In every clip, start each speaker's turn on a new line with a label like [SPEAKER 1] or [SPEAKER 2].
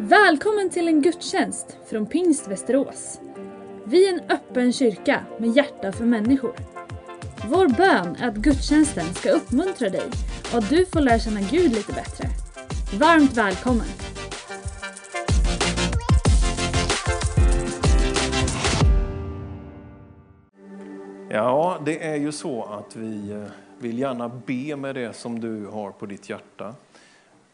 [SPEAKER 1] Välkommen till en gudstjänst från Pingst Västerås. Vi är en öppen kyrka med hjärta för människor. Vår bön är att gudstjänsten ska uppmuntra dig och att du får lära känna Gud lite bättre. Varmt välkommen!
[SPEAKER 2] Ja, det är ju så att vi eh, vill gärna be med det som du har på ditt hjärta.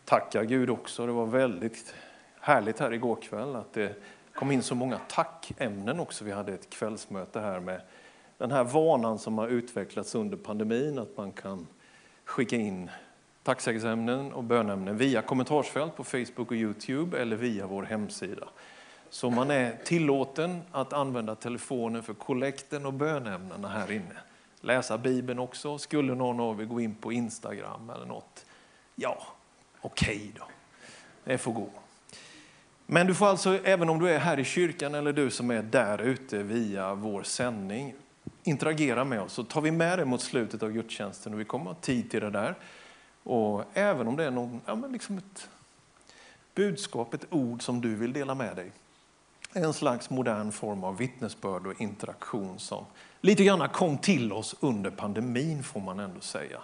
[SPEAKER 2] Tacka Gud också. Det var väldigt härligt här igår kväll att det kom in så många tackämnen också. Vi hade ett kvällsmöte här med den här vanan som har utvecklats under pandemin, att man kan skicka in tacksägelseämnen och bönämnen via kommentarsfält på Facebook och Youtube eller via vår hemsida. Så man är tillåten att använda telefonen för kollekten och bönämnena här inne. Läsa Bibeln också. Skulle någon av er gå in på Instagram eller något, ja, okej okay då. Det får gå. Men du får alltså, även om du är här i kyrkan eller du som är där ute via vår sändning, interagera med oss. Så tar vi med det mot slutet av gudstjänsten och vi kommer ha tid till det där. Och även om det är någon, ja, men liksom ett budskap, ett ord som du vill dela med dig. En slags modern form av vittnesbörd och interaktion som lite grann kom till oss under pandemin får man ändå säga.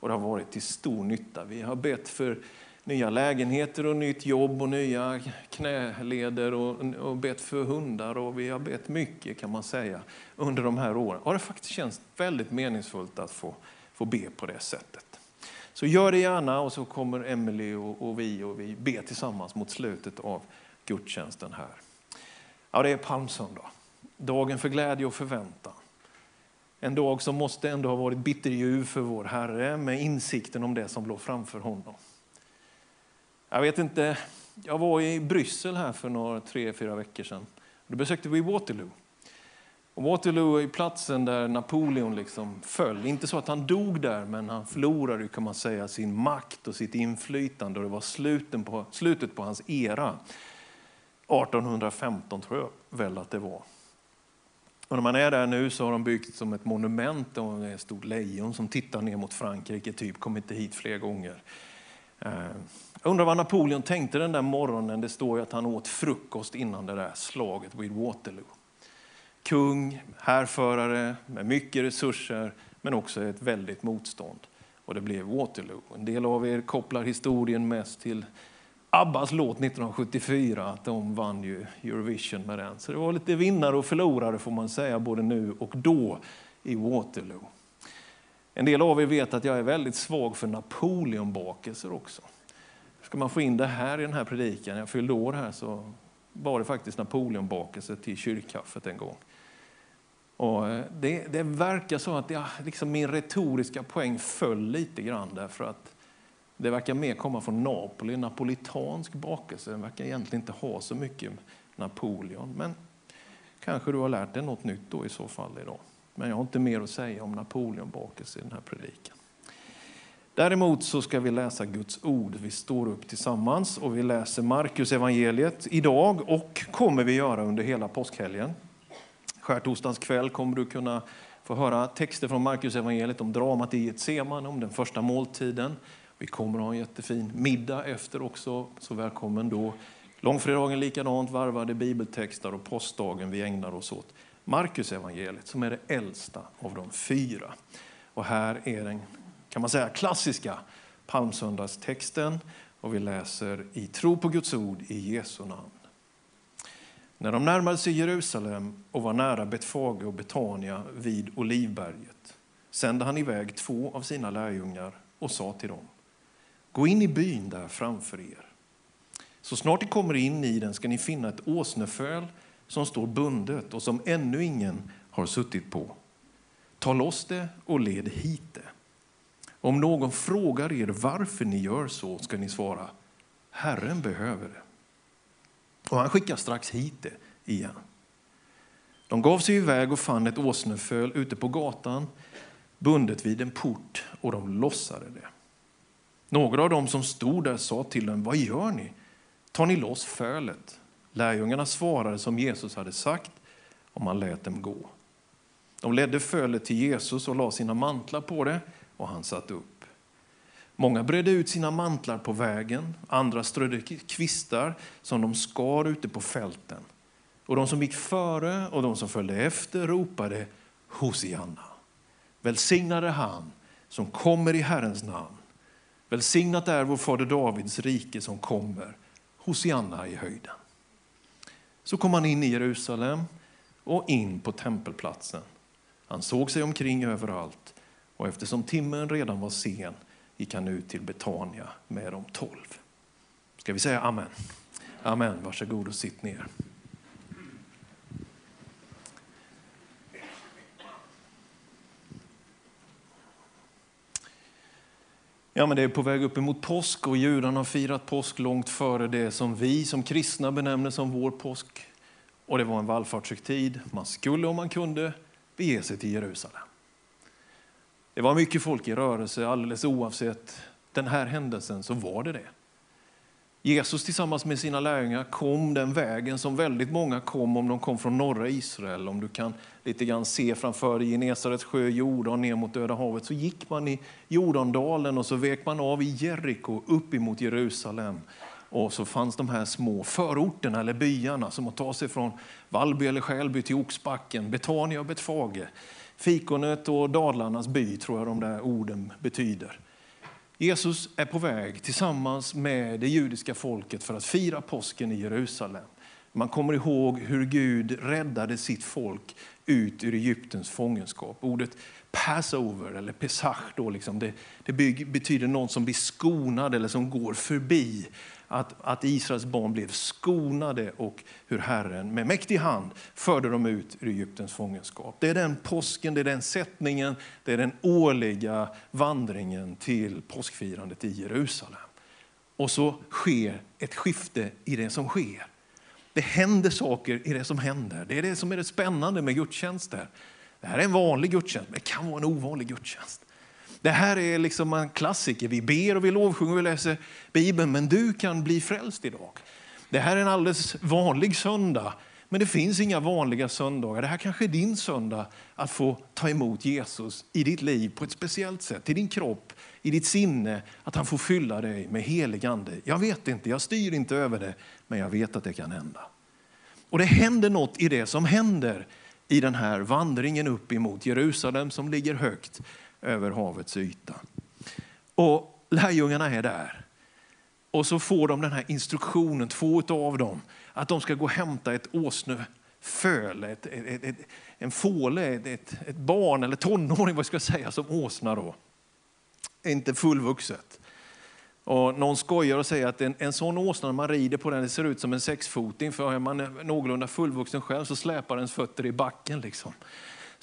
[SPEAKER 2] Och det har varit till stor nytta. Vi har bett för nya lägenheter och nytt jobb och nya knäleder och, och bett för hundar och vi har bett mycket kan man säga under de här åren. Och det faktiskt känns väldigt meningsfullt att få, få be på det sättet. Så gör det gärna och så kommer Emily och, och vi och vi ber tillsammans mot slutet av gudstjänsten här. Ja, det är palmsöndag. Dagen för glädje och förväntan. En dag som måste ändå ha varit bitterljuv för vår Herre med insikten om det som låg framför honom. Jag vet inte, jag var i Bryssel här för några tre, fyra veckor sedan. Då besökte vi Waterloo. Och Waterloo är platsen där Napoleon liksom föll. Inte så att han dog där, men han förlorade kan man säga, sin makt och sitt inflytande. Och det var slutet på, slutet på hans era. 1815 tror jag väl att det var. Och när man är där nu så har de byggt som ett monument och det är ett stort lejon som tittar ner mot Frankrike, typ kom inte hit fler gånger. Jag undrar vad Napoleon tänkte den där morgonen. Det står ju att han åt frukost innan det där slaget vid Waterloo. Kung, härförare med mycket resurser men också ett väldigt motstånd. Och det blev Waterloo. En del av er kopplar historien mest till Abbas låt 1974, att de vann ju Eurovision med den. Så det var lite vinnare och förlorare får man säga, både nu och då i Waterloo. En del av er vet att jag är väldigt svag för Napoleonbakelser också. Ska man få in det här i den här predikan, jag fyllde år här så var det faktiskt Napoleonbakelse till kyrkkaffet en gång. Och eh, det, det verkar så att jag, liksom min retoriska poäng föll lite grann därför att det verkar mer komma från Napoli, napolitansk bakelse. Den verkar egentligen inte ha så mycket Napoleon. Men kanske du har lärt dig något nytt då i så fall idag. Men jag har inte mer att säga om Napoleonbakelse i den här predikan. Däremot så ska vi läsa Guds ord. Vi står upp tillsammans och vi läser Markus evangeliet idag och kommer vi göra under hela påskhelgen. Skärtorsdagens kväll kommer du kunna få höra texter från Markus evangeliet om dramat i Getsemane, om den första måltiden. Vi kommer att ha en jättefin middag efter också, så välkommen då. Långfredagen likadant, varvade bibeltexter och påskdagen vi ägnar oss åt Markus evangeliet som är det äldsta av de fyra. Och här är den kan man säga, klassiska palmsöndagstexten och vi läser i tro på Guds ord i Jesu namn. När de närmade sig Jerusalem och var nära Betfage och Betania vid Olivberget sände han iväg två av sina lärjungar och sa till dem Gå in i byn där framför er. Så snart ni kommer in i den ska ni finna ett åsneföl som står bundet och som ännu ingen har suttit på. Ta loss det och led hit det. Om någon frågar er varför ni gör så ska ni svara Herren behöver det. Och han skickar strax hit det igen. De gav sig iväg och fann ett åsneföl ute på gatan bundet vid en port och de lossade det. Några av dem som stod där sa till dem, vad gör ni? Tar ni loss fölet? Lärjungarna svarade som Jesus hade sagt och man lät dem gå. De ledde fölet till Jesus och la sina mantlar på det och han satt upp. Många bredde ut sina mantlar på vägen, andra strödde kvistar som de skar ute på fälten. Och de som gick före och de som följde efter ropade Hosianna. Välsignade han som kommer i Herrens namn. Välsignat är vår fader Davids rike som kommer. Hosianna i höjden. Så kom han in i Jerusalem och in på tempelplatsen. Han såg sig omkring överallt och eftersom timmen redan var sen gick han ut till Betania med de tolv. Ska vi säga amen? Amen. Varsågod och sitt ner. Ja, men det är på väg upp emot påsk och judarna har firat påsk långt före det som vi som kristna benämner som vår påsk. Och det var en vallfartshögtid. Man skulle om man kunde bege sig till Jerusalem. Det var mycket folk i rörelse alldeles oavsett den här händelsen så var det det. Jesus tillsammans med sina lärjungar kom den vägen som väldigt många kom om de kom från norra Israel. Om du kan lite grann se framför dig Genesarets sjö, Jordan ner mot Döda havet så gick man i Jordandalen och så vek man av i Jeriko upp emot Jerusalem. Och så fanns de här små förorterna eller byarna som att ta sig från Vallby eller Skälby till Oxbacken, Betania och Betfage. Fikonet och Dalarnas by tror jag de där orden betyder. Jesus är på väg tillsammans med det judiska folket för att fira påsken i Jerusalem. Man kommer ihåg hur Gud räddade sitt folk ut ur Egyptens fångenskap. Ordet Passover eller Pesach då liksom, det, det betyder någon som blir skonad eller som går förbi att, att Israels barn blev skonade och hur Herren med mäktig hand förde dem ut ur Egyptens fångenskap. Det är den påsken, det är den sättningen, det är den årliga vandringen till påskfirandet i Jerusalem. Och så sker ett skifte i det som sker. Det händer saker i det som händer. Det är det som är det spännande med gudstjänster. Det här är en vanlig gudstjänst, men det kan vara en ovanlig gudstjänst. Det här är liksom en klassiker. Vi ber och vi lovsjunger och vi läser Bibeln, men du kan bli frälst idag. Det här är en alldeles vanlig söndag, men det finns inga vanliga söndagar. Det här kanske är din söndag att få ta emot Jesus i ditt liv på ett speciellt sätt, i din kropp, i ditt sinne, att han får fylla dig med helig ande. Jag vet inte, jag styr inte över det, men jag vet att det kan hända. Och det händer något i det som händer i den här vandringen upp emot Jerusalem som ligger högt över havets yta. Och lärjungarna är där. Och så får de den här instruktionen, två av dem, att de ska gå och hämta ett åsneföl, ett, ett, ett, en fåle, ett, ett, barn eller tonåring vad ska jag säga, som åsna då. Inte fullvuxet. Och någon skojar och säger att en, en sån åsna, när man rider på den, det ser ut som en sexfoting. För är man någorlunda fullvuxen själv så släpar ens fötter i backen. Liksom.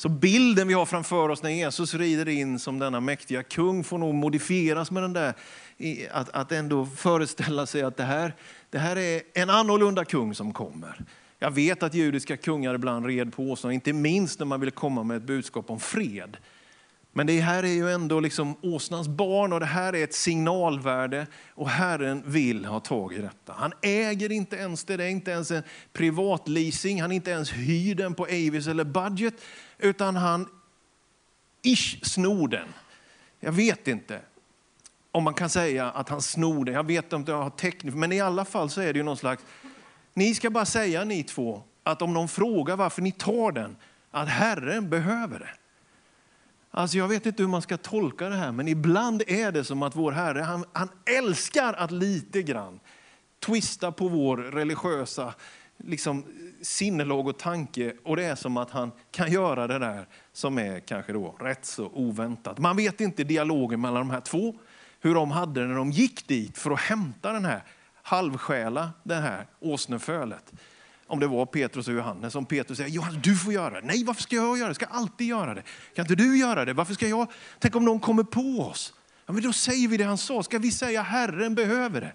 [SPEAKER 2] Så bilden vi har framför oss när Jesus rider in som denna mäktiga kung får nog modifieras med den där, att, att ändå föreställa sig att det här, det här är en annorlunda kung som kommer. Jag vet att judiska kungar ibland red på åsnan, inte minst när man ville komma med ett budskap om fred. Men det här är ju ändå liksom åsnans barn och det här är ett signalvärde och Herren vill ha tag i detta. Han äger inte ens det, det är inte ens en privatleasing, han är inte ens hyr den på Avis eller Budget, utan han ish snor den. Jag vet inte om man kan säga att han snor den, jag vet inte om jag har teknik, men i alla fall så är det ju någon slags, ni ska bara säga ni två, att om någon frågar varför ni tar den, att Herren behöver det. Alltså jag vet inte hur man ska tolka det här, men ibland är det som att vår Herre, han, han älskar att lite grann twista på vår religiösa liksom, sinnelag och tanke. Och det är som att han kan göra det där som är kanske då rätt så oväntat. Man vet inte dialogen mellan de här två, hur de hade det när de gick dit för att hämta den här halvsjäla, det här åsnefölet om det var Petrus och Johannes, om Petrus säger Johannes du får göra det. Nej, varför ska jag göra det? Jag ska alltid göra det. Kan inte du göra det? Varför ska jag? Tänk om någon kommer på oss? Ja, men då säger vi det han sa. Ska vi säga Herren behöver det?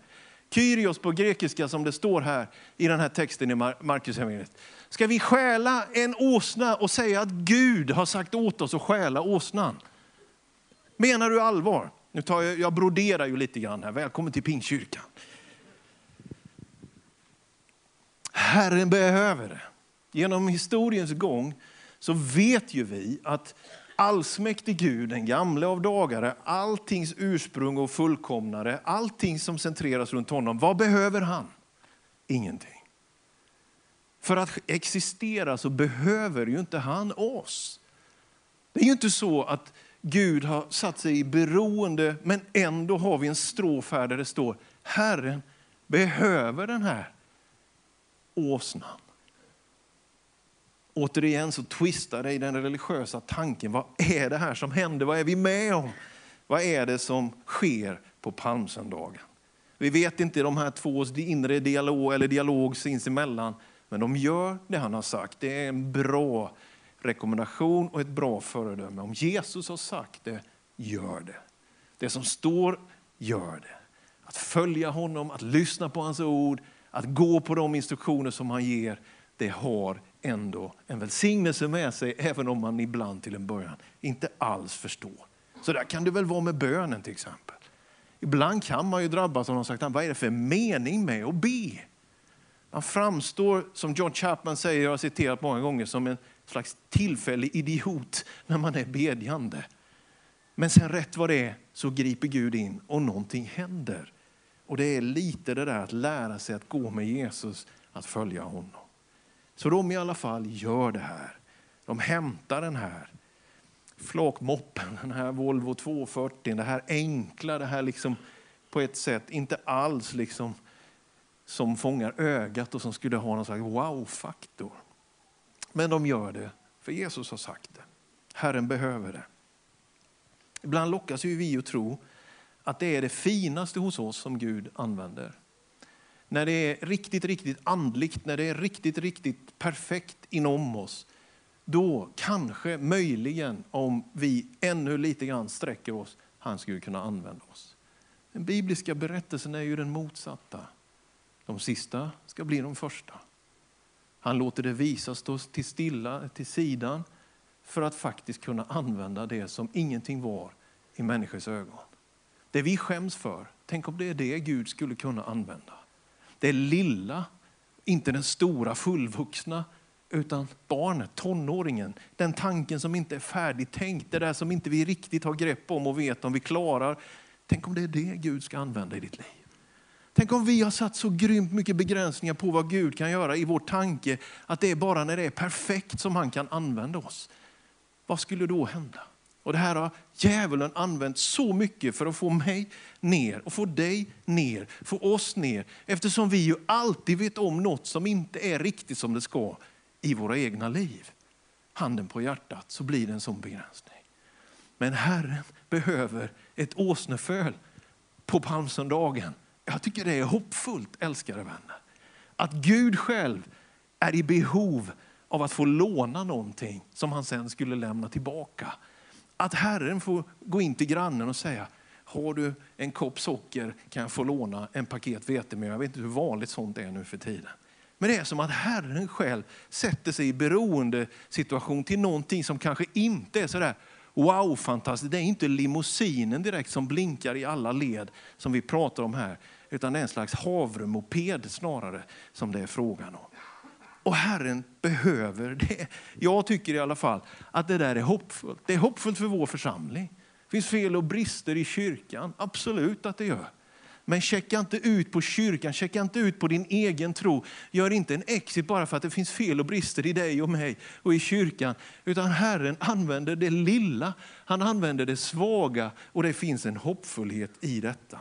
[SPEAKER 2] Kyrios på grekiska som det står här i den här texten i Markus evangeliet. Ska vi stjäla en åsna och säga att Gud har sagt åt oss att stjäla åsnan? Menar du allvar? Nu tar jag, jag broderar ju lite grann här. Välkommen till Pingstkyrkan. Herren behöver det. Genom historiens gång så vet ju vi att allsmäktig Gud, den gamle av dagare, alltings ursprung och fullkomnare, allting som centreras runt honom. Vad behöver han? Ingenting. För att existera så behöver ju inte han oss. Det är ju inte så att Gud har satt sig i beroende, men ändå har vi en strof här där det står Herren behöver den här åsnan. Återigen så twistar det i den religiösa tanken. Vad är det här som händer? Vad är vi med om? Vad är det som sker på palmsöndagen? Vi vet inte de här tvås inre dialog, eller dialog sinsemellan, men de gör det han har sagt. Det är en bra rekommendation och ett bra föredöme. Om Jesus har sagt det, gör det. Det som står, gör det. Att följa honom, att lyssna på hans ord, att gå på de instruktioner som han ger, det har ändå en välsignelse med sig, även om man ibland till en början inte alls förstår. Så där kan det väl vara med bönen till exempel. Ibland kan man ju drabbas av någon sagt, vad är det för mening med att be? Man framstår, som John Chapman säger, jag har citerat många gånger, som en slags tillfällig idiot när man är bedjande. Men sen rätt vad det är så griper Gud in och någonting händer. Och det är lite det där att lära sig att gå med Jesus, att följa honom. Så de i alla fall gör det här. De hämtar den här flakmoppen, den här Volvo 240, det här enkla, det här liksom på ett sätt inte alls liksom som fångar ögat och som skulle ha någon slags wow-faktor. Men de gör det, för Jesus har sagt det. Herren behöver det. Ibland lockas ju vi att tro att det är det finaste hos oss som Gud använder. När det är riktigt, riktigt andligt, när det är riktigt, riktigt perfekt inom oss, då kanske, möjligen, om vi ännu lite grann sträcker oss, han skulle kunna använda oss. Den bibliska berättelsen är ju den motsatta. De sista ska bli de första. Han låter det visa stå till stilla till sidan för att faktiskt kunna använda det som ingenting var i människors ögon. Det vi skäms för, tänk om det är det Gud skulle kunna använda. Det lilla, inte den stora fullvuxna, utan barnet, tonåringen. Den tanken som inte är färdigtänkt, det där som inte vi riktigt har grepp om och vet om vi klarar. Tänk om det är det Gud ska använda i ditt liv. Tänk om vi har satt så grymt mycket begränsningar på vad Gud kan göra i vår tanke, att det är bara när det är perfekt som han kan använda oss. Vad skulle då hända? Och det här har djävulen använt så mycket för att få mig ner och få dig ner, få oss ner. Eftersom vi ju alltid vet om något som inte är riktigt som det ska i våra egna liv. Handen på hjärtat så blir det en sån begränsning. Men Herren behöver ett åsneföl på palmsöndagen jag tycker det är hoppfullt, älskade vänner. Att Gud själv är i behov av att få låna någonting som han sen skulle lämna tillbaka. Att Herren får gå in till grannen och säga, har du en kopp socker kan jag få låna en paket vetemjöl. Jag vet inte hur vanligt sånt är nu för tiden. Men det är som att Herren själv sätter sig i beroende situation till någonting som kanske inte är sådär wow fantastiskt. Det är inte limousinen direkt som blinkar i alla led som vi pratar om här utan det är en slags havremoped snarare som det är frågan om. Och Herren behöver det. Jag tycker i alla fall att det där är hoppfullt. Det är hoppfullt för vår församling. Det finns fel och brister i kyrkan, absolut att det gör. Men checka inte ut på kyrkan, checka inte ut på din egen tro. Gör inte en exit bara för att det finns fel och brister i dig och mig och i kyrkan. Utan Herren använder det lilla, han använder det svaga och det finns en hoppfullhet i detta.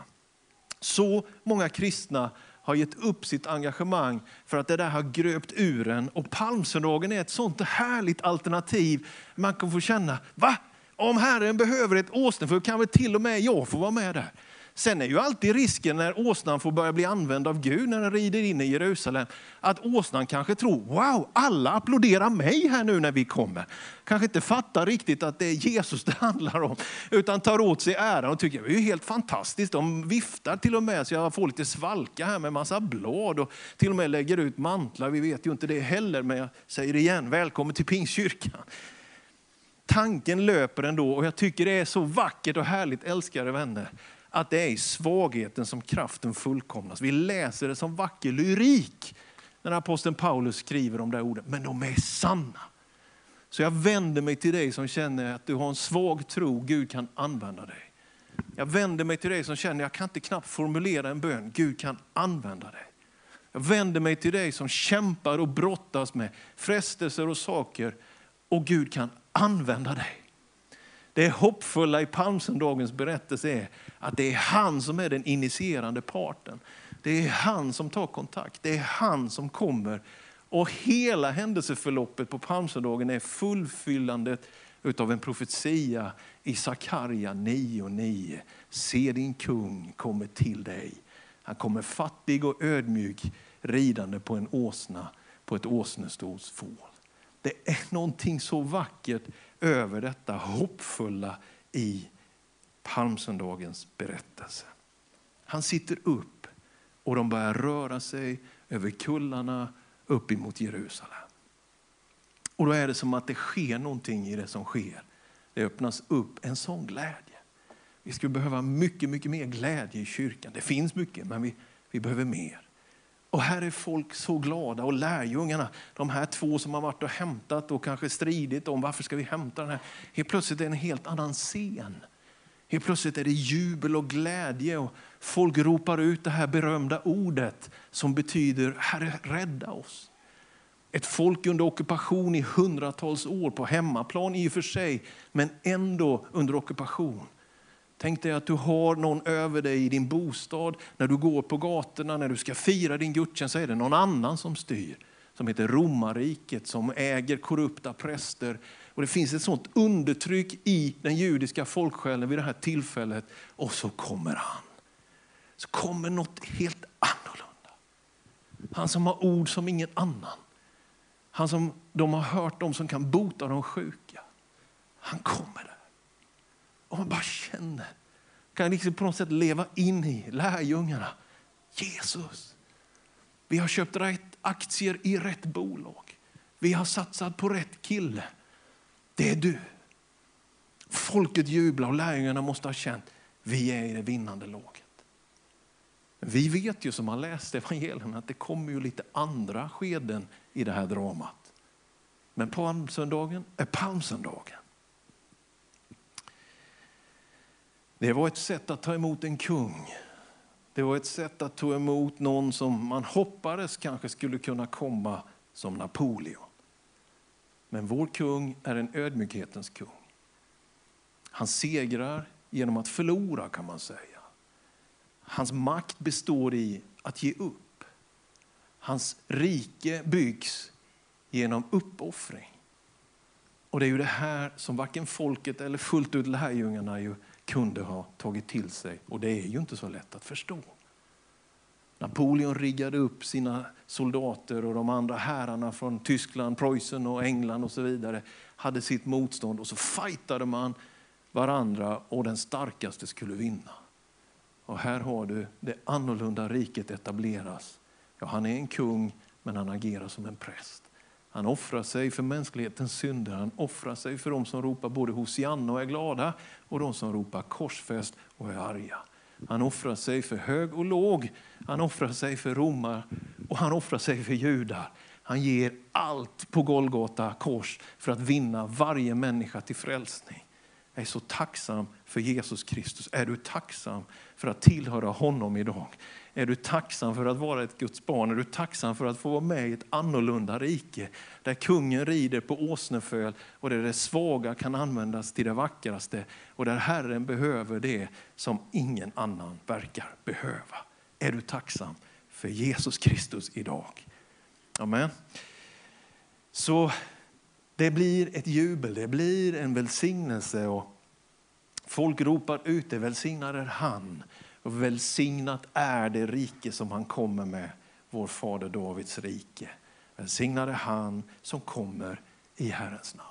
[SPEAKER 2] Så många kristna har gett upp sitt engagemang för att det där har gröpt ur en. Och palmsöndagen är ett sånt härligt alternativ. Man kan få känna, va? Om Herren behöver ett åsneföl kan väl till och med jag få vara med där. Sen är ju alltid risken när åsnan får börja bli använd av Gud när den rider in i Jerusalem, att åsnan kanske tror, wow, alla applåderar mig här nu när vi kommer. Kanske inte fattar riktigt att det är Jesus det handlar om, utan tar åt sig äran och tycker det är helt fantastiskt. De viftar till och med så jag får lite svalka här med massa blad och till och med lägger ut mantlar. Vi vet ju inte det heller, men jag säger det igen, välkommen till Pingstkyrkan tanken löper ändå och jag tycker det är så vackert och härligt älskade vänner att det är i svagheten som kraften fullkomnas. Vi läser det som vacker lyrik när aposteln Paulus skriver om det orden, men de är sanna. Så jag vänder mig till dig som känner att du har en svag tro, Gud kan använda dig. Jag vänder mig till dig som känner att jag kan inte knappt formulera en bön, Gud kan använda dig. Jag vänder mig till dig som kämpar och brottas med frestelser och saker och Gud kan använda dig. Det hoppfulla i palmsöndagens berättelse är att det är han som är den initierande parten. Det är han som tar kontakt, det är han som kommer. Och hela händelseförloppet på palmsöndagen är fullfyllandet utav en profetia i Sakarja 9.9. Se din kung kommer till dig. Han kommer fattig och ödmjuk ridande på en åsna, på ett åsnestols fål. Det är någonting så vackert över detta hoppfulla i palmsöndagens berättelse. Han sitter upp och de börjar röra sig över kullarna upp emot Jerusalem. Och då är det som att det sker någonting i det som sker. Det öppnas upp en sån glädje. Vi skulle behöva mycket, mycket mer glädje i kyrkan. Det finns mycket, men vi, vi behöver mer. Och här är folk så glada och lärjungarna, de här två som har varit och hämtat och kanske stridit om varför ska vi hämta den här. Helt plötsligt är det en helt annan scen. Helt plötsligt är det jubel och glädje och folk ropar ut det här berömda ordet som betyder Herre rädda oss. Ett folk under ockupation i hundratals år, på hemmaplan i och för sig, men ändå under ockupation. Tänk dig att du har någon över dig i din bostad. När du går på gatorna, när du ska fira din gudstjänst så är det någon annan som styr. Som heter romarriket, som äger korrupta präster. Och Det finns ett sånt undertryck i den judiska folksjälen vid det här tillfället. Och så kommer han. Så kommer något helt annorlunda. Han som har ord som ingen annan. Han som de har hört om som kan bota de sjuka. Han kommer där. Och man bara känner, kan liksom på något sätt leva in i lärjungarna. Jesus, vi har köpt rätt aktier i rätt bolag. Vi har satsat på rätt kille. Det är du. Folket jublar och lärjungarna måste ha känt, vi är i det vinnande laget. Vi vet ju som har läst evangelierna att det kommer ju lite andra skeden i det här dramat. Men palmsöndagen är palmsöndagen. Det var ett sätt att ta emot en kung. Det var ett sätt att ta emot någon som man hoppades kanske skulle kunna komma som Napoleon. Men vår kung är en ödmjukhetens kung. Han segrar genom att förlora kan man säga. Hans makt består i att ge upp. Hans rike byggs genom uppoffring. Och det är ju det här som varken folket eller fullt ut lärjungarna ju kunde ha tagit till sig. Och det är ju inte så lätt att förstå. Napoleon riggade upp sina soldater och de andra herrarna från Tyskland, Preussen och England och så vidare hade sitt motstånd och så fightade man varandra och den starkaste skulle vinna. Och här har du det annorlunda riket etableras. Ja, han är en kung men han agerar som en präst. Han offrar sig för mänsklighetens synder. Han offrar sig för de som ropar både Hosianna och är glada och de som ropar korsfäst och är arga. Han offrar sig för hög och låg. Han offrar sig för romar och han offrar sig för judar. Han ger allt på Golgata kors för att vinna varje människa till frälsning. Jag är så tacksam för Jesus Kristus. Är du tacksam för att tillhöra honom idag? Är du tacksam för att vara ett Guds barn? Är du tacksam för att få vara med i ett annorlunda rike? Där kungen rider på åsneföl och där det svaga kan användas till det vackraste. Och där Herren behöver det som ingen annan verkar behöva. Är du tacksam för Jesus Kristus idag? Amen. Så det blir ett jubel, det blir en välsignelse. Och folk ropar ut det, välsignad är han och välsignat är det rike som han kommer med, vår fader Davids rike. Välsignad är han som kommer i Herrens namn.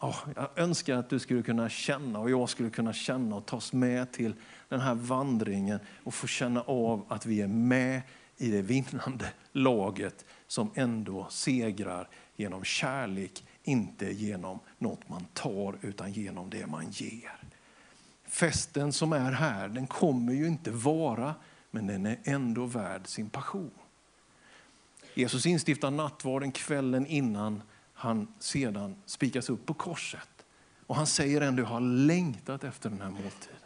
[SPEAKER 2] Oh, jag önskar att du skulle kunna känna och jag skulle kunna känna och tas med till den här vandringen och få känna av att vi är med i det vinnande laget som ändå segrar genom kärlek, inte genom något man tar utan genom det man ger. Festen som är här, den kommer ju inte vara, men den är ändå värd sin passion. Jesus instiftar nattvarden kvällen innan han sedan spikas upp på korset. Och han säger ändå, jag har längtat efter den här måltiden.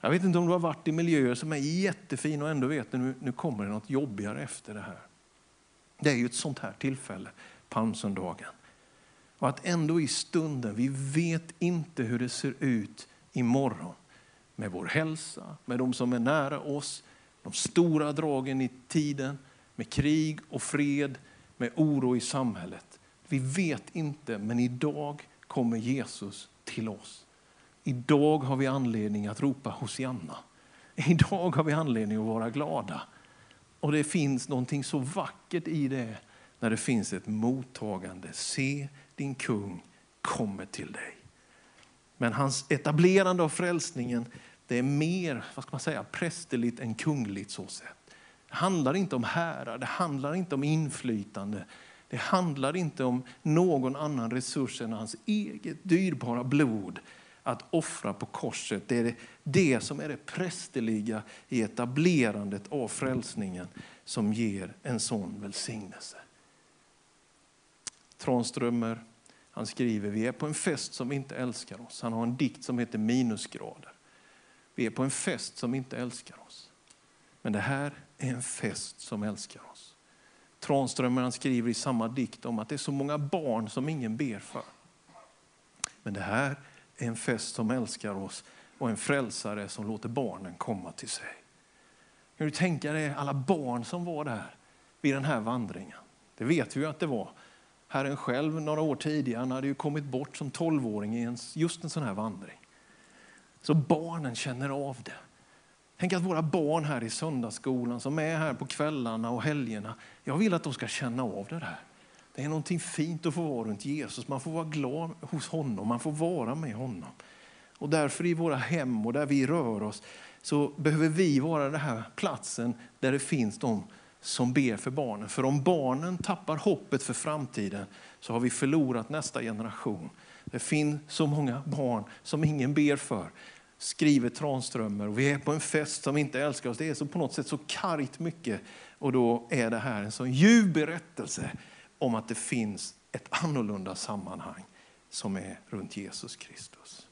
[SPEAKER 2] Jag vet inte om du har varit i miljöer som är jättefina och ändå vet nu, nu kommer det något jobbigare efter det här. Det är ju ett sånt här tillfälle, palmsöndagen. Och att ändå i stunden, vi vet inte hur det ser ut imorgon med vår hälsa, med de som är nära oss, de stora dragen i tiden, med krig och fred, med oro i samhället. Vi vet inte, men idag kommer Jesus till oss. Idag har vi anledning att ropa Hosianna. Idag har vi anledning att vara glada. Och det finns någonting så vackert i det när det finns ett mottagande. Se, din kung kommer till dig. Men hans etablerande av frälsningen det är mer vad ska man säga, prästerligt än kungligt. så sätt. Det handlar inte om härar, det handlar inte om inflytande. Det handlar inte om någon annan resurs än hans eget dyrbara blod att offra på korset. Det är det som är det prästerliga i etablerandet av frälsningen som ger en sån välsignelse. Tranströmer, han skriver, vi är på en fest som inte älskar oss. Han har en dikt som heter Minusgrader. Vi är på en fest som inte älskar oss. Men det här är en fest som älskar oss. Tranströmer skriver i samma dikt om att det är så många barn som ingen ber för. Men det här är en fest som älskar oss och en frälsare som låter barnen komma till sig. Kan du tänka dig alla barn som var där vid den här vandringen? Det vet vi ju att det var. Herren själv några år tidigare han hade ju kommit bort som tolvåring i en, just en sån här vandring. Så barnen känner av det. Tänk att våra barn här i söndagsskolan som är här på kvällarna och helgerna, jag vill att de ska känna av det där. Det är någonting fint att få vara runt Jesus. Man får vara glad hos honom, man får vara med honom. Och därför i våra hem och där vi rör oss så behöver vi vara den här platsen där det finns de som ber för barnen. För om barnen tappar hoppet för framtiden så har vi förlorat nästa generation. Det finns så många barn som ingen ber för skriver Tranströmer och vi är på en fest som inte älskar oss. Det är så på något sätt så kargt mycket och då är det här en sån ljuv berättelse om att det finns ett annorlunda sammanhang som är runt Jesus Kristus.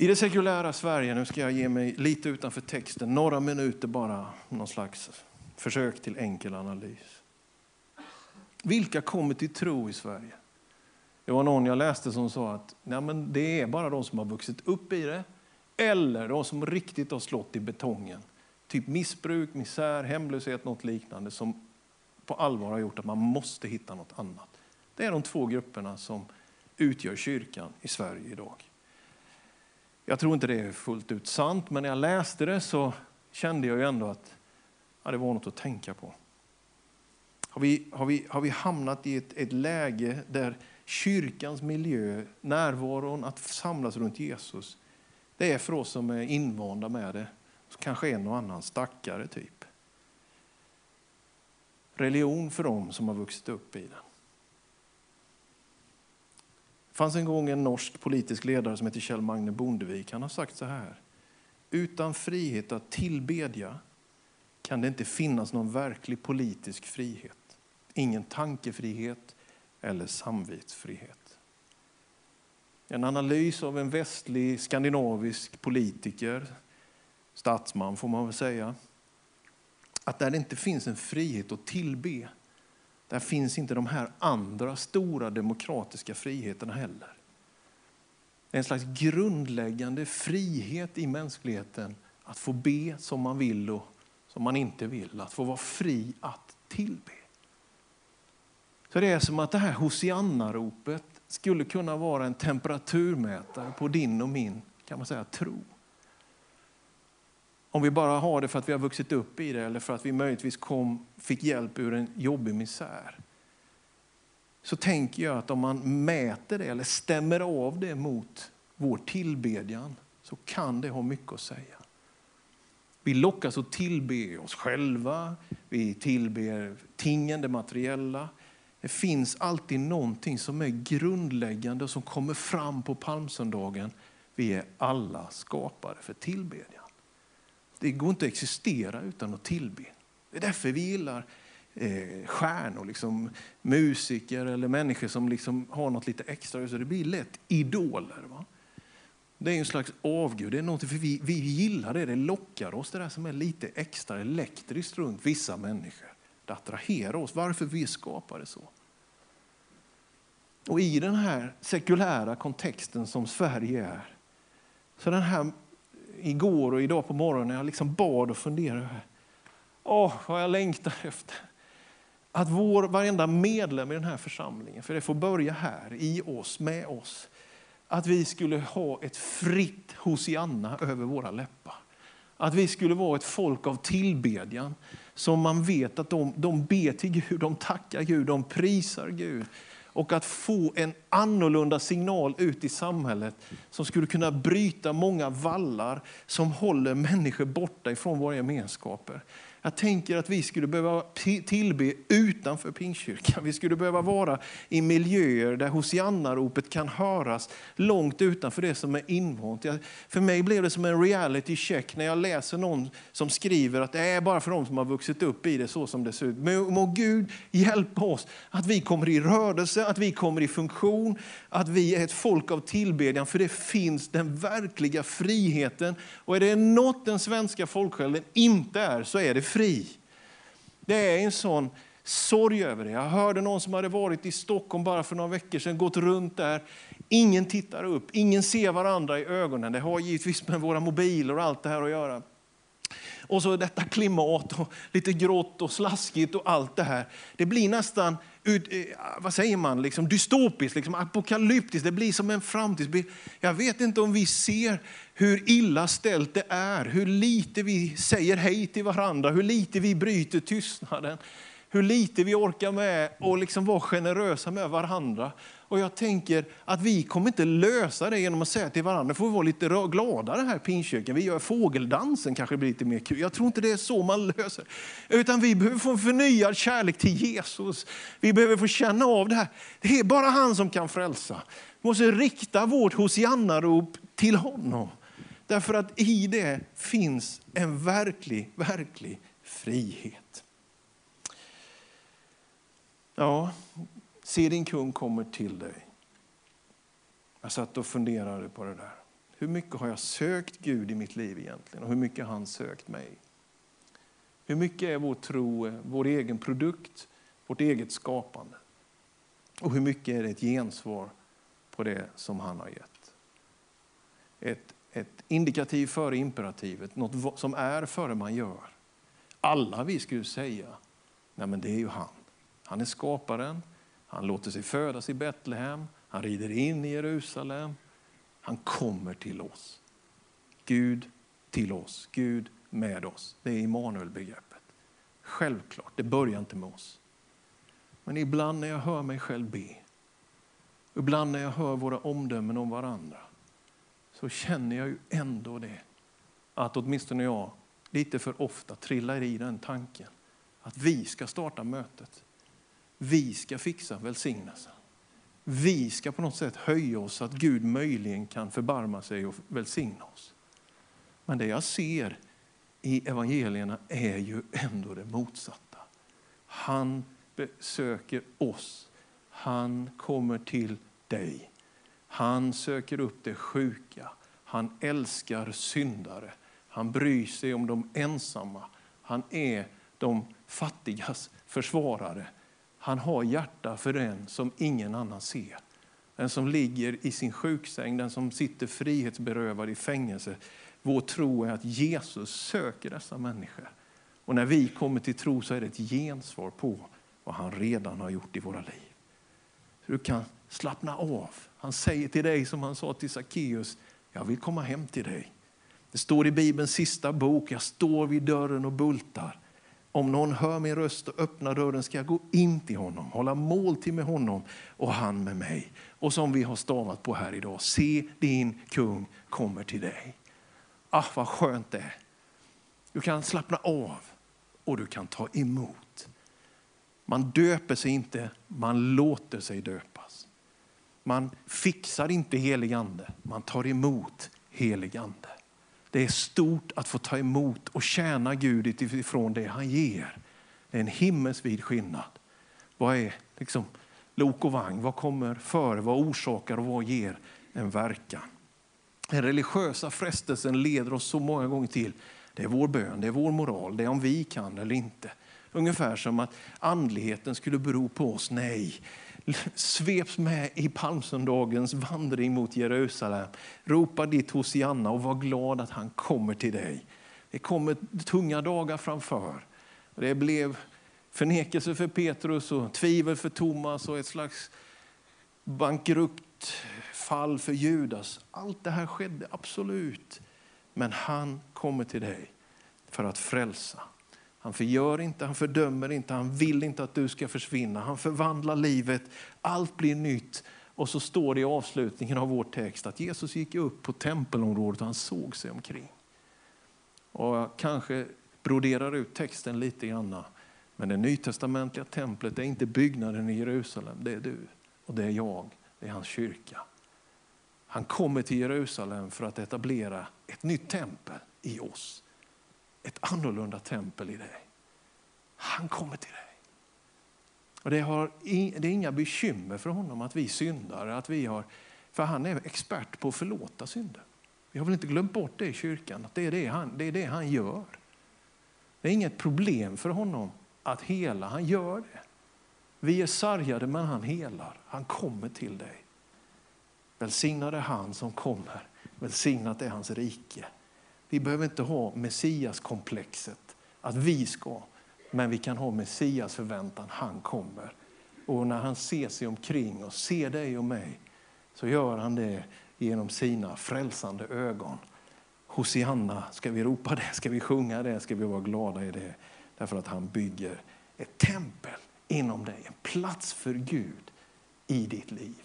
[SPEAKER 2] I det sekulära Sverige, nu ska jag ge mig lite utanför texten, några minuter bara, någon slags försök till enkel analys. Vilka kommer till tro i Sverige? Det var någon jag läste som sa att nej men det är bara de som har vuxit upp i det eller de som riktigt har slått i betongen. Typ missbruk, misär, hemlöshet, något liknande som på allvar har gjort att man måste hitta något annat. Det är de två grupperna som utgör kyrkan i Sverige idag. Jag tror inte det är fullt ut sant, men när jag läste det så kände jag ju ändå att ja, det var något att tänka på. Har vi, har vi, har vi hamnat i ett, ett läge där kyrkans miljö, närvaron, att samlas runt Jesus, det är för oss som är invanda med det, kanske en och annan stackare typ. Religion för dem som har vuxit upp i den. Fanns en gång en norsk politisk ledare som heter Kjell Magne Bondevik. Han har sagt så här. Utan frihet att tillbedja kan det inte finnas någon verklig politisk frihet. Ingen tankefrihet, eller samvetsfrihet. En analys av en västlig skandinavisk politiker, statsman får man väl säga, att där det inte finns en frihet att tillbe, där finns inte de här andra stora demokratiska friheterna heller. Det är en slags grundläggande frihet i mänskligheten att få be som man vill och som man inte vill, att få vara fri att tillbe. Så det är som att det här Hosianna-ropet skulle kunna vara en temperaturmätare på din och min kan man säga, tro. Om vi bara har det för att vi har vuxit upp i det eller för att vi möjligtvis kom, fick hjälp ur en jobbig misär. Så tänker jag att om man mäter det eller stämmer av det mot vår tillbedjan så kan det ha mycket att säga. Vi lockas att tillbe oss själva, vi tillber tingen, det materiella. Det finns alltid någonting som är grundläggande och som kommer fram på palmsöndagen. Vi är alla skapade för tillbedjan. Det går inte att existera utan att tillbe. Det är därför vi gillar eh, stjärnor, liksom, musiker eller människor som liksom har något lite extra. Så det blir lätt idoler. Va? Det är en slags avgud. Det är något, för vi, vi gillar det. Det lockar oss, det där som är lite extra elektriskt runt vissa människor. Det attraherar oss. Varför vi skapade så. Och i den här sekulära kontexten som Sverige är, så den här igår och idag på morgonen, jag liksom bad och funderade. Åh, vad jag längtar efter. Att vår, varenda medlem i den här församlingen, för det får börja här, i oss, med oss, att vi skulle ha ett fritt Hosianna över våra läppar. Att vi skulle vara ett folk av tillbedjan som man vet att de, de ber till Gud, de tackar Gud, de prisar Gud. Och att få en annorlunda signal ut i samhället som skulle kunna bryta många vallar som håller människor borta ifrån våra gemenskaper. Jag tänker att vi skulle behöva tillbe utanför Pingstkyrkan. Vi skulle behöva vara i miljöer där Hosianna-ropet kan höras långt utanför det som är invant. För mig blev det som en reality check när jag läser någon som skriver att det är bara för dem som har vuxit upp i det så som det ser ut. Må, må Gud hjälpa oss att vi kommer i rörelse, att vi kommer i funktion, att vi är ett folk av tillbedjan. För det finns den verkliga friheten. Och är det något den svenska folksjälen inte är så är det fri. Det är en sån sorg över det. Jag hörde någon som hade varit i Stockholm bara för några veckor sedan, gått runt där. Ingen tittar upp, ingen ser varandra i ögonen. Det har givetvis med våra mobiler och allt det här att göra. Och så detta klimat och lite grått och slaskigt och allt det här. Det blir nästan, ut, eh, ah, vad säger man, liksom dystopiskt, liksom apokalyptiskt. Det blir som en framtidsbild. Jag vet inte om vi ser hur illa ställt det är, hur lite vi säger hej till varandra, hur lite vi bryter tystnaden, hur lite vi orkar med att liksom vara generösa med varandra. Och jag tänker att vi kommer inte lösa det genom att säga till varandra, får vi vara lite gladare här i Pingstkyrkan, vi gör fågeldansen, kanske blir lite mer kul. Jag tror inte det är så man löser Utan vi behöver få en förnyad kärlek till Jesus. Vi behöver få känna av det här. Det är bara han som kan frälsa. Vi måste rikta vårt Hosianna-rop till honom. Därför att i det finns en verklig, verklig frihet. Ja, se din kung kommer till dig. Jag satt och funderade på det där. Hur mycket har jag sökt Gud i mitt liv egentligen och hur mycket har han sökt mig? Hur mycket är vår tro vår egen produkt, vårt eget skapande? Och hur mycket är det ett gensvar på det som han har gett? Ett ett indikativ före imperativet, något som är före man gör. Alla vi skulle säga, nej men det är ju han. Han är skaparen, han låter sig födas i Betlehem, han rider in i Jerusalem, han kommer till oss. Gud till oss, Gud med oss. Det är Immanuel-begreppet. Självklart, det börjar inte med oss. Men ibland när jag hör mig själv be, ibland när jag hör våra omdömen om varandra, så känner jag ju ändå det. Att åtminstone jag lite för ofta trillar i den tanken. Att vi ska starta mötet. Vi ska fixa välsignelsen. Vi ska på något sätt höja oss så att Gud möjligen kan förbarma sig och välsigna oss. Men det jag ser i evangelierna är ju ändå det motsatta. Han besöker oss. Han kommer till dig. Han söker upp det sjuka. Han älskar syndare. Han bryr sig om de ensamma. Han är de fattigas försvarare. Han har hjärta för den som ingen annan ser. Den som ligger i sin sjuksäng, den som sitter frihetsberövad i fängelse. Vår tro är att Jesus söker dessa människor. Och när vi kommer till tro så är det ett gensvar på vad han redan har gjort i våra liv. Du kan slappna av. Han säger till dig som han sa till Sackeus, jag vill komma hem till dig. Det står i Bibelns sista bok, jag står vid dörren och bultar. Om någon hör min röst och öppnar dörren ska jag gå in till honom, hålla måltid med honom och han med mig. Och som vi har stavat på här idag, se din kung kommer till dig. Ah, vad skönt det är. Du kan slappna av och du kan ta emot. Man döper sig inte, man låter sig döpas. Man fixar inte helig ande, man tar emot helig ande. Det är stort att få ta emot och tjäna Gud utifrån det han ger. Det är en himmelsvid skillnad. Vad är liksom lok och vagn? Vad kommer före? Vad orsakar och vad ger en verkan? Den religiösa frestelsen leder oss så många gånger till det är vår bön, det är vår moral, det är om vi kan eller inte. Ungefär som att andligheten skulle bero på oss. Nej, sveps med i palmsöndagens vandring mot Jerusalem. Ropa ditt Hosianna och var glad att han kommer till dig. Det kommer tunga dagar framför. Det blev förnekelse för Petrus och tvivel för Thomas och ett slags bankrutt fall för Judas. Allt det här skedde absolut. Men han kommer till dig för att frälsa. Han förgör inte, han fördömer inte, han vill inte att du ska försvinna. Han förvandlar livet, allt blir nytt. Och så står det i avslutningen av vår text att Jesus gick upp på tempelområdet och han såg sig omkring. Och jag kanske broderar ut texten lite grann. Men det nytestamentliga templet är inte byggnaden i Jerusalem, det är du och det är jag, det är hans kyrka. Han kommer till Jerusalem för att etablera ett nytt tempel i oss ett annorlunda tempel i dig. Han kommer till dig. Och det, har, det är inga bekymmer för honom att vi syndar. Att vi har, för han är expert på att förlåta synder. Vi har väl inte glömt bort det i kyrkan, att det är det han, det är det han gör. Det är inget problem för honom att hela, han gör det. Vi är sargade men han helar, han kommer till dig. Välsignad är han som kommer, välsignat är hans rike. Vi behöver inte ha Messias-komplexet, att vi ska. Men vi kan ha Messias förväntan, han kommer. Och när han ser sig omkring och ser dig och mig så gör han det genom sina frälsande ögon. Hosianna, ska vi ropa det, ska vi sjunga det, ska vi vara glada i det. Därför att han bygger ett tempel inom dig, en plats för Gud i ditt liv.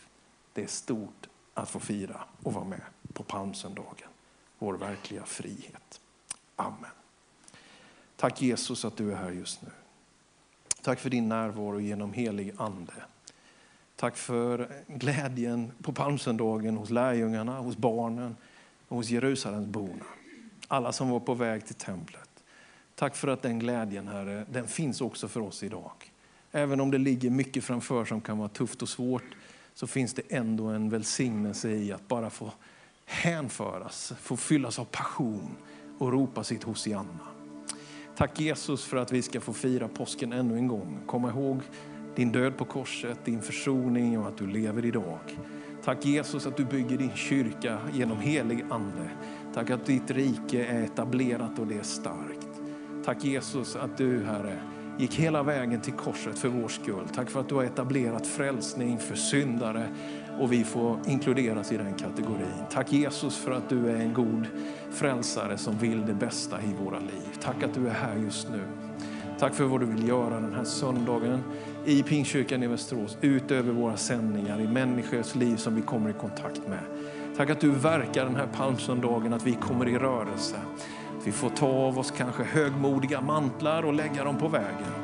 [SPEAKER 2] Det är stort att få fira och vara med på palmsöndagen vår verkliga frihet. Amen. Tack Jesus att du är här just nu. Tack för din närvaro genom helig ande. Tack för glädjen på palmsöndagen hos lärjungarna, hos barnen och hos Jerusalemsborna. Alla som var på väg till templet. Tack för att den glädjen, Herre, den finns också för oss idag. Även om det ligger mycket framför som kan vara tufft och svårt så finns det ändå en välsignelse i att bara få hänföras, få fyllas av passion och ropa sitt Hosianna. Tack Jesus för att vi ska få fira påsken ännu en gång. Komma ihåg din död på korset, din försoning och att du lever idag. Tack Jesus att du bygger din kyrka genom helig ande. Tack att ditt rike är etablerat och det är starkt. Tack Jesus att du Herre gick hela vägen till korset för vår skull. Tack för att du har etablerat frälsning för syndare och vi får inkluderas i den kategorin. Tack Jesus för att du är en god frälsare som vill det bästa i våra liv. Tack att du är här just nu. Tack för vad du vill göra den här söndagen i Pingstkyrkan i Västerås, utöver våra sändningar, i människors liv som vi kommer i kontakt med. Tack att du verkar den här palmsöndagen, att vi kommer i rörelse. Att vi får ta av oss kanske högmodiga mantlar och lägga dem på vägen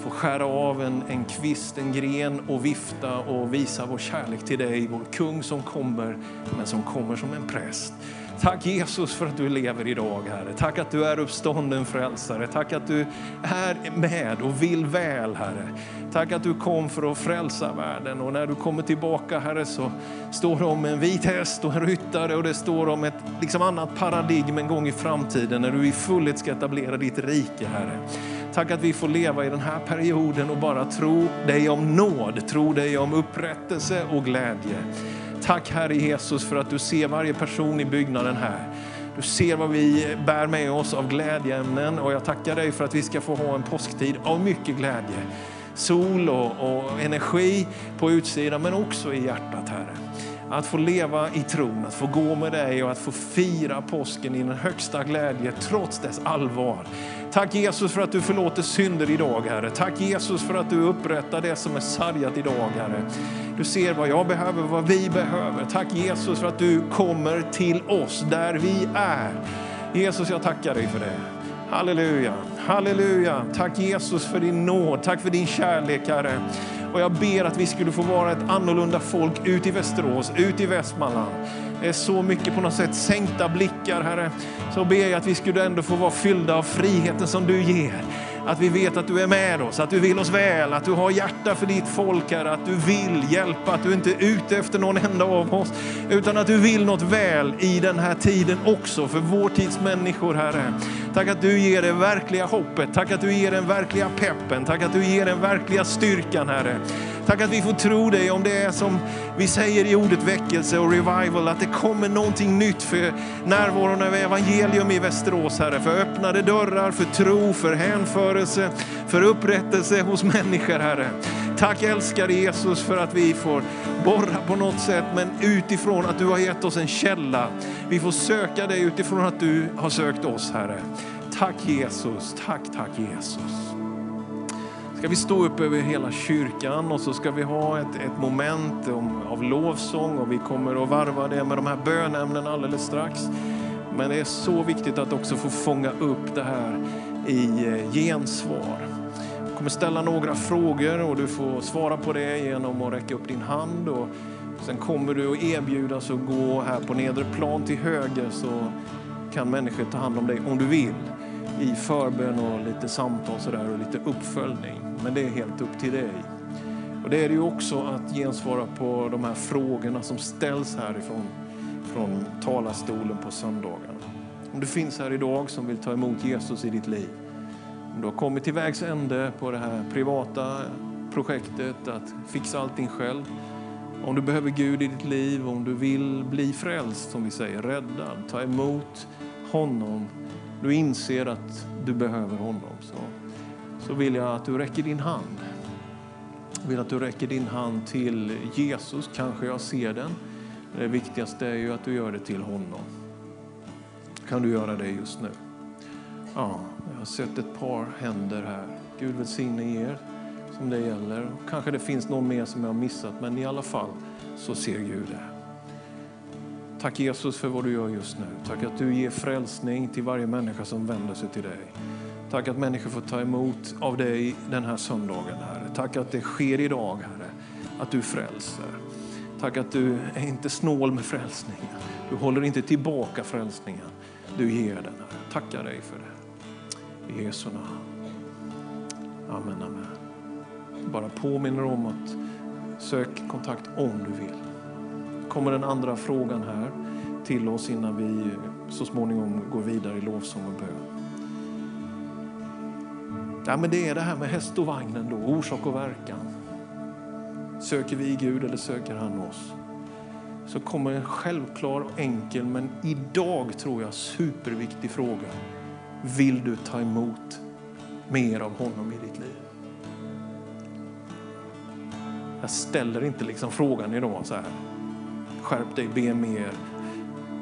[SPEAKER 2] få skära av en, en kvist, en gren och vifta och visa vår kärlek till dig, vår kung som kommer, men som kommer som en präst. Tack Jesus för att du lever idag Herre. Tack att du är uppstånden frälsare. Tack att du är med och vill väl Herre. Tack att du kom för att frälsa världen och när du kommer tillbaka Herre så står det om en vit häst och en ryttare och det står om ett liksom annat paradigm en gång i framtiden när du i fullhet ska etablera ditt rike Herre. Tack att vi får leva i den här perioden och bara tro dig om nåd, tro dig om upprättelse och glädje. Tack Herre Jesus för att du ser varje person i byggnaden här. Du ser vad vi bär med oss av glädjeämnen och jag tackar dig för att vi ska få ha en påsktid av mycket glädje. Sol och, och energi på utsidan men också i hjärtat Herre. Att få leva i tron, att få gå med dig och att få fira påsken i den högsta glädje trots dess allvar. Tack Jesus för att du förlåter synder idag Herre. Tack Jesus för att du upprättar det som är sargat idag Herre. Du ser vad jag behöver, vad vi behöver. Tack Jesus för att du kommer till oss där vi är. Jesus jag tackar dig för det. Halleluja, halleluja. Tack Jesus för din nåd, tack för din kärlek Herre. Och jag ber att vi skulle få vara ett annorlunda folk ut i Västerås, ut i Västmanland. Det är så mycket på något sätt sänkta blickar Herre. Så ber jag att vi skulle ändå få vara fyllda av friheten som du ger. Att vi vet att du är med oss, att du vill oss väl, att du har hjärta för ditt folk, Herre. Att du vill hjälpa, att du inte är ute efter någon enda av oss, utan att du vill något väl i den här tiden också för vår tids människor, Herre. Tack att du ger det verkliga hoppet, tack att du ger den verkliga peppen, tack att du ger den verkliga styrkan, Herre. Tack att vi får tro dig om det är som vi säger i ordet väckelse och revival, att det kommer någonting nytt för närvaron av evangelium i Västerås, Herre. För öppnade dörrar, för tro, för hänförelse, för upprättelse hos människor, Herre. Tack älskade Jesus för att vi får borra på något sätt, men utifrån att du har gett oss en källa. Vi får söka dig utifrån att du har sökt oss, Herre. Tack Jesus, tack, tack Jesus ska vi stå upp över hela kyrkan och så ska vi ha ett, ett moment om, av lovsång och vi kommer att varva det med de här bönämnena alldeles strax. Men det är så viktigt att också få fånga upp det här i eh, gensvar. Jag kommer ställa några frågor och du får svara på det genom att räcka upp din hand. Och sen kommer du att erbjudas att gå här på nedre plan till höger så kan människor ta hand om dig om du vill i förbön och lite samtal så där, och lite uppföljning. Men det är helt upp till dig. Och det är det ju också att gensvara på de här frågorna som ställs härifrån från talarstolen på söndagarna. Om du finns här idag som vill ta emot Jesus i ditt liv, om du har kommit till vägs ände på det här privata projektet att fixa allting själv, om du behöver Gud i ditt liv, om du vill bli frälst, som vi säger, räddad, ta emot honom du inser att du behöver honom så, så vill jag att du räcker din hand. Jag vill att du räcker din hand till Jesus, kanske jag ser den. Det viktigaste är ju att du gör det till honom. Kan du göra det just nu? Ja, jag har sett ett par händer här. Gud välsigne er som det gäller. Kanske det finns någon mer som jag har missat, men i alla fall så ser Gud det. Tack Jesus för vad du gör just nu. Tack att du ger frälsning till varje människa som vänder sig till dig. Tack att människor får ta emot av dig den här söndagen, Herre. Tack att det sker idag, Herre, att du frälser. Tack att du är inte snål med frälsningen. Du håller inte tillbaka frälsningen. Du ger den, Herre. Tackar dig för det. I Jesu namn. Amen, amen. Bara påminner om att sök kontakt om du vill kommer den andra frågan här till oss innan vi så småningom går vidare i lovsång och bön. Ja, men det är det här med häst och vagnen då, orsak och verkan. Söker vi Gud eller söker han oss? Så kommer en självklar, och enkel, men idag tror jag superviktig fråga. Vill du ta emot mer av honom i ditt liv? Jag ställer inte liksom frågan idag så här skärp dig, be mer.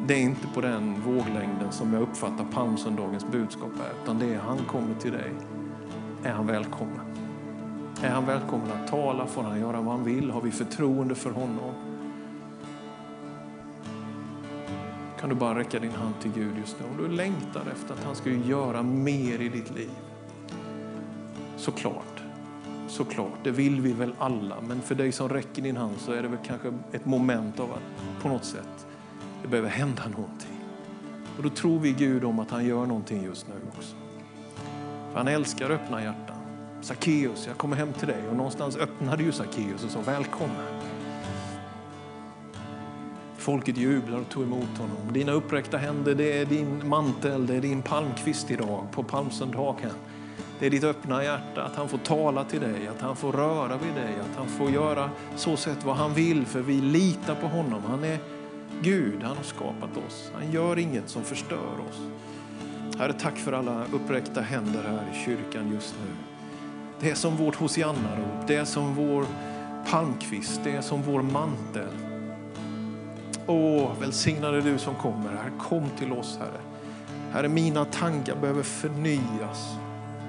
[SPEAKER 2] Det är inte på den våglängden som jag uppfattar palmsöndagens budskap är, utan det är han kommer till dig. Är han välkommen? Är han välkommen att tala? Får han göra vad han vill? Har vi förtroende för honom? Kan du bara räcka din hand till Gud just nu? Om du längtar efter att han ska göra mer i ditt liv. Såklart såklart. Det vill vi väl alla. Men för dig som räcker din hand så är det väl kanske ett moment av att på något sätt det behöver hända någonting. Och då tror vi Gud om att han gör någonting just nu också. För han älskar öppna hjärtan. Sackeus, jag kommer hem till dig. Och någonstans öppnade ju Sackeus och sa välkommen. Folket jublar och tog emot honom. Dina uppräckta händer, det är din mantel, det är din palmkvist idag på palmsöndagen. Det är ditt öppna hjärta, att han får tala till dig, att han får röra vid dig, att han får göra så sätt vad han vill, för vi litar på honom. Han är Gud, han har skapat oss. Han gör inget som förstör oss. Herre, tack för alla uppräckta händer här i kyrkan just nu. Det är som vårt Hosianna-rop, det är som vår palmkvist, det är som vår mantel. Åh, välsignade du som kommer här. Kom till oss, Herre. Herre, mina tankar behöver förnyas.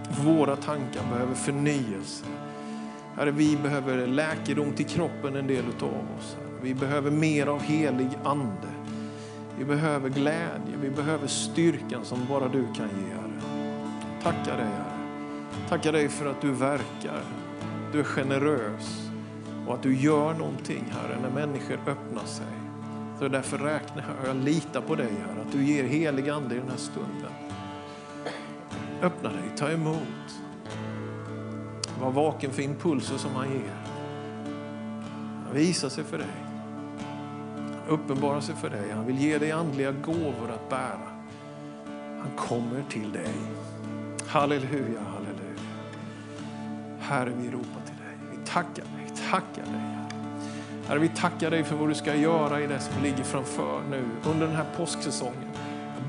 [SPEAKER 2] Våra tankar behöver förnyelse. Herre, vi behöver läkedom till kroppen, en del av oss. Vi behöver mer av helig ande. Vi behöver glädje, vi behöver styrkan som bara du kan ge, Herre. Tackar dig, Herre. Tackar dig för att du verkar. Du är generös och att du gör någonting, Herre, när människor öppnar sig. Så därför räknar jag, jag litar på dig, Herre, att du ger helig ande i den här stunden. Öppna dig, ta emot. Var vaken för impulser som han ger. Han visar sig för dig. Han uppenbarar sig för dig. Han vill ge dig andliga gåvor att bära. Han kommer till dig. Halleluja, halleluja. Herre, vi ropar till dig. Vi tackar dig, tackar dig. Herre, vi tackar dig för vad du ska göra i det som ligger framför nu under den här påsksäsongen.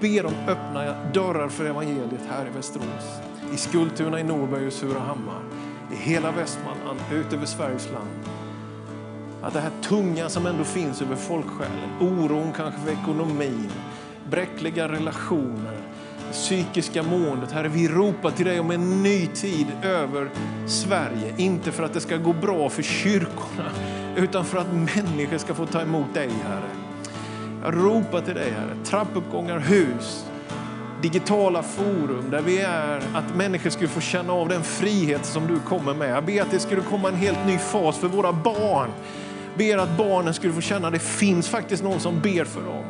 [SPEAKER 2] Jag ber om öppna dörrar för evangeliet här i Västerås, i Skultuna, i Norberg och Surahammar, i hela Västmanland, ut över Sveriges land. Att det här tunga som ändå finns över folksjälen, oron kanske för ekonomin, bräckliga relationer, psykiska måendet. Herre, vi ropar till dig om en ny tid över Sverige. Inte för att det ska gå bra för kyrkorna, utan för att människor ska få ta emot dig, Herre. Jag ropar till dig, Herre. Trappuppgångar, hus, digitala forum där vi är, att människor skulle få känna av den frihet som du kommer med. Jag ber att det skulle komma en helt ny fas för våra barn. Jag ber att barnen skulle få känna att det finns faktiskt någon som ber för dem.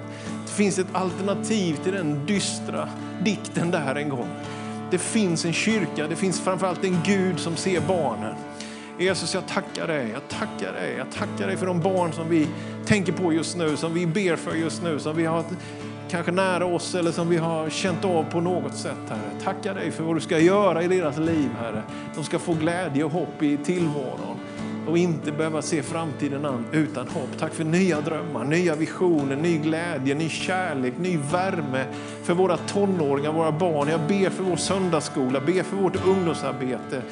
[SPEAKER 2] Det finns ett alternativ till den dystra dikten där en gång. Det finns en kyrka, det finns framförallt en Gud som ser barnen. Jesus, jag tackar dig, jag tackar dig, jag tackar dig för de barn som vi tänker på just nu, som vi ber för just nu, som vi har kanske nära oss eller som vi har känt av på något sätt, Herre. Tackar dig för vad du ska göra i deras liv, Herre. De ska få glädje och hopp i tillvaron och inte behöva se framtiden an utan hopp. Tack för nya drömmar, nya visioner, ny glädje, ny kärlek, ny värme för våra tonåringar, våra barn. Jag ber för vår söndagsskola, ber för vårt ungdomsarbete,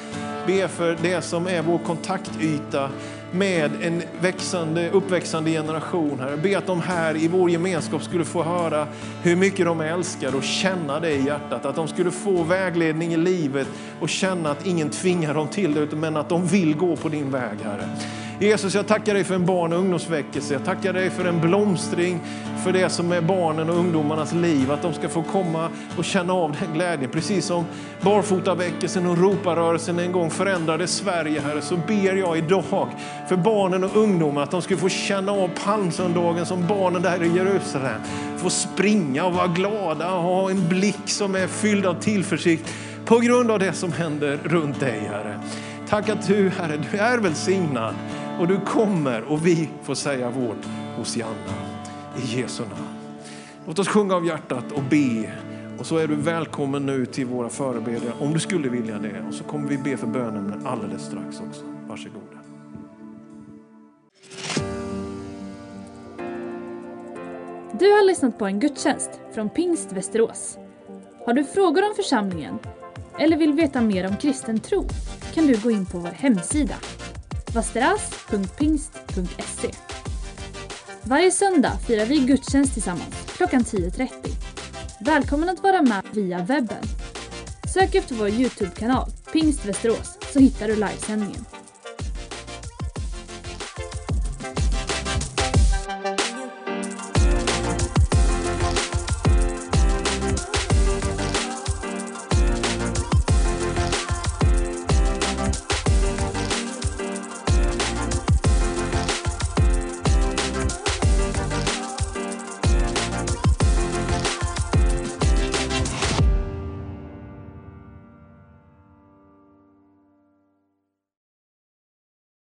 [SPEAKER 2] ber för det som är vår kontaktyta med en växande, uppväxande generation. Herre. Jag ber att de här i vår gemenskap skulle få höra hur mycket de älskar och känna det i hjärtat. Att de skulle få vägledning i livet och känna att ingen tvingar dem till det, men att de vill gå på din väg, Herre. Jesus, jag tackar dig för en barn och ungdomsväckelse. Jag tackar dig för en blomstring för det som är barnen och ungdomarnas liv. Att de ska få komma och känna av den glädjen. Precis som barfotaväckelsen och roparörelsen en gång förändrade Sverige, Herre, så ber jag idag för barnen och ungdomarna att de ska få känna av palmsöndagen som barnen där i Jerusalem. Få springa och vara glada och ha en blick som är fylld av tillförsikt på grund av det som händer runt dig, Herre. Tack att du, Herre, du är välsignad och du kommer och vi får säga vårt Hosianna i Jesu namn. Låt oss sjunga av hjärtat och be. Och så är du välkommen nu till våra förebedjare om du skulle vilja det. Och så kommer vi be för bönen alldeles strax också. Varsågoda.
[SPEAKER 1] Du har lyssnat på en gudstjänst från Pingst Västerås. Har du frågor om församlingen eller vill veta mer om kristen tro kan du gå in på vår hemsida vasteras.pingst.se. Varje söndag firar vi gudstjänst tillsammans klockan 10.30. Välkommen att vara med via webben. Sök efter vår Youtube-kanal Pingst Västerås så hittar du livesändningen.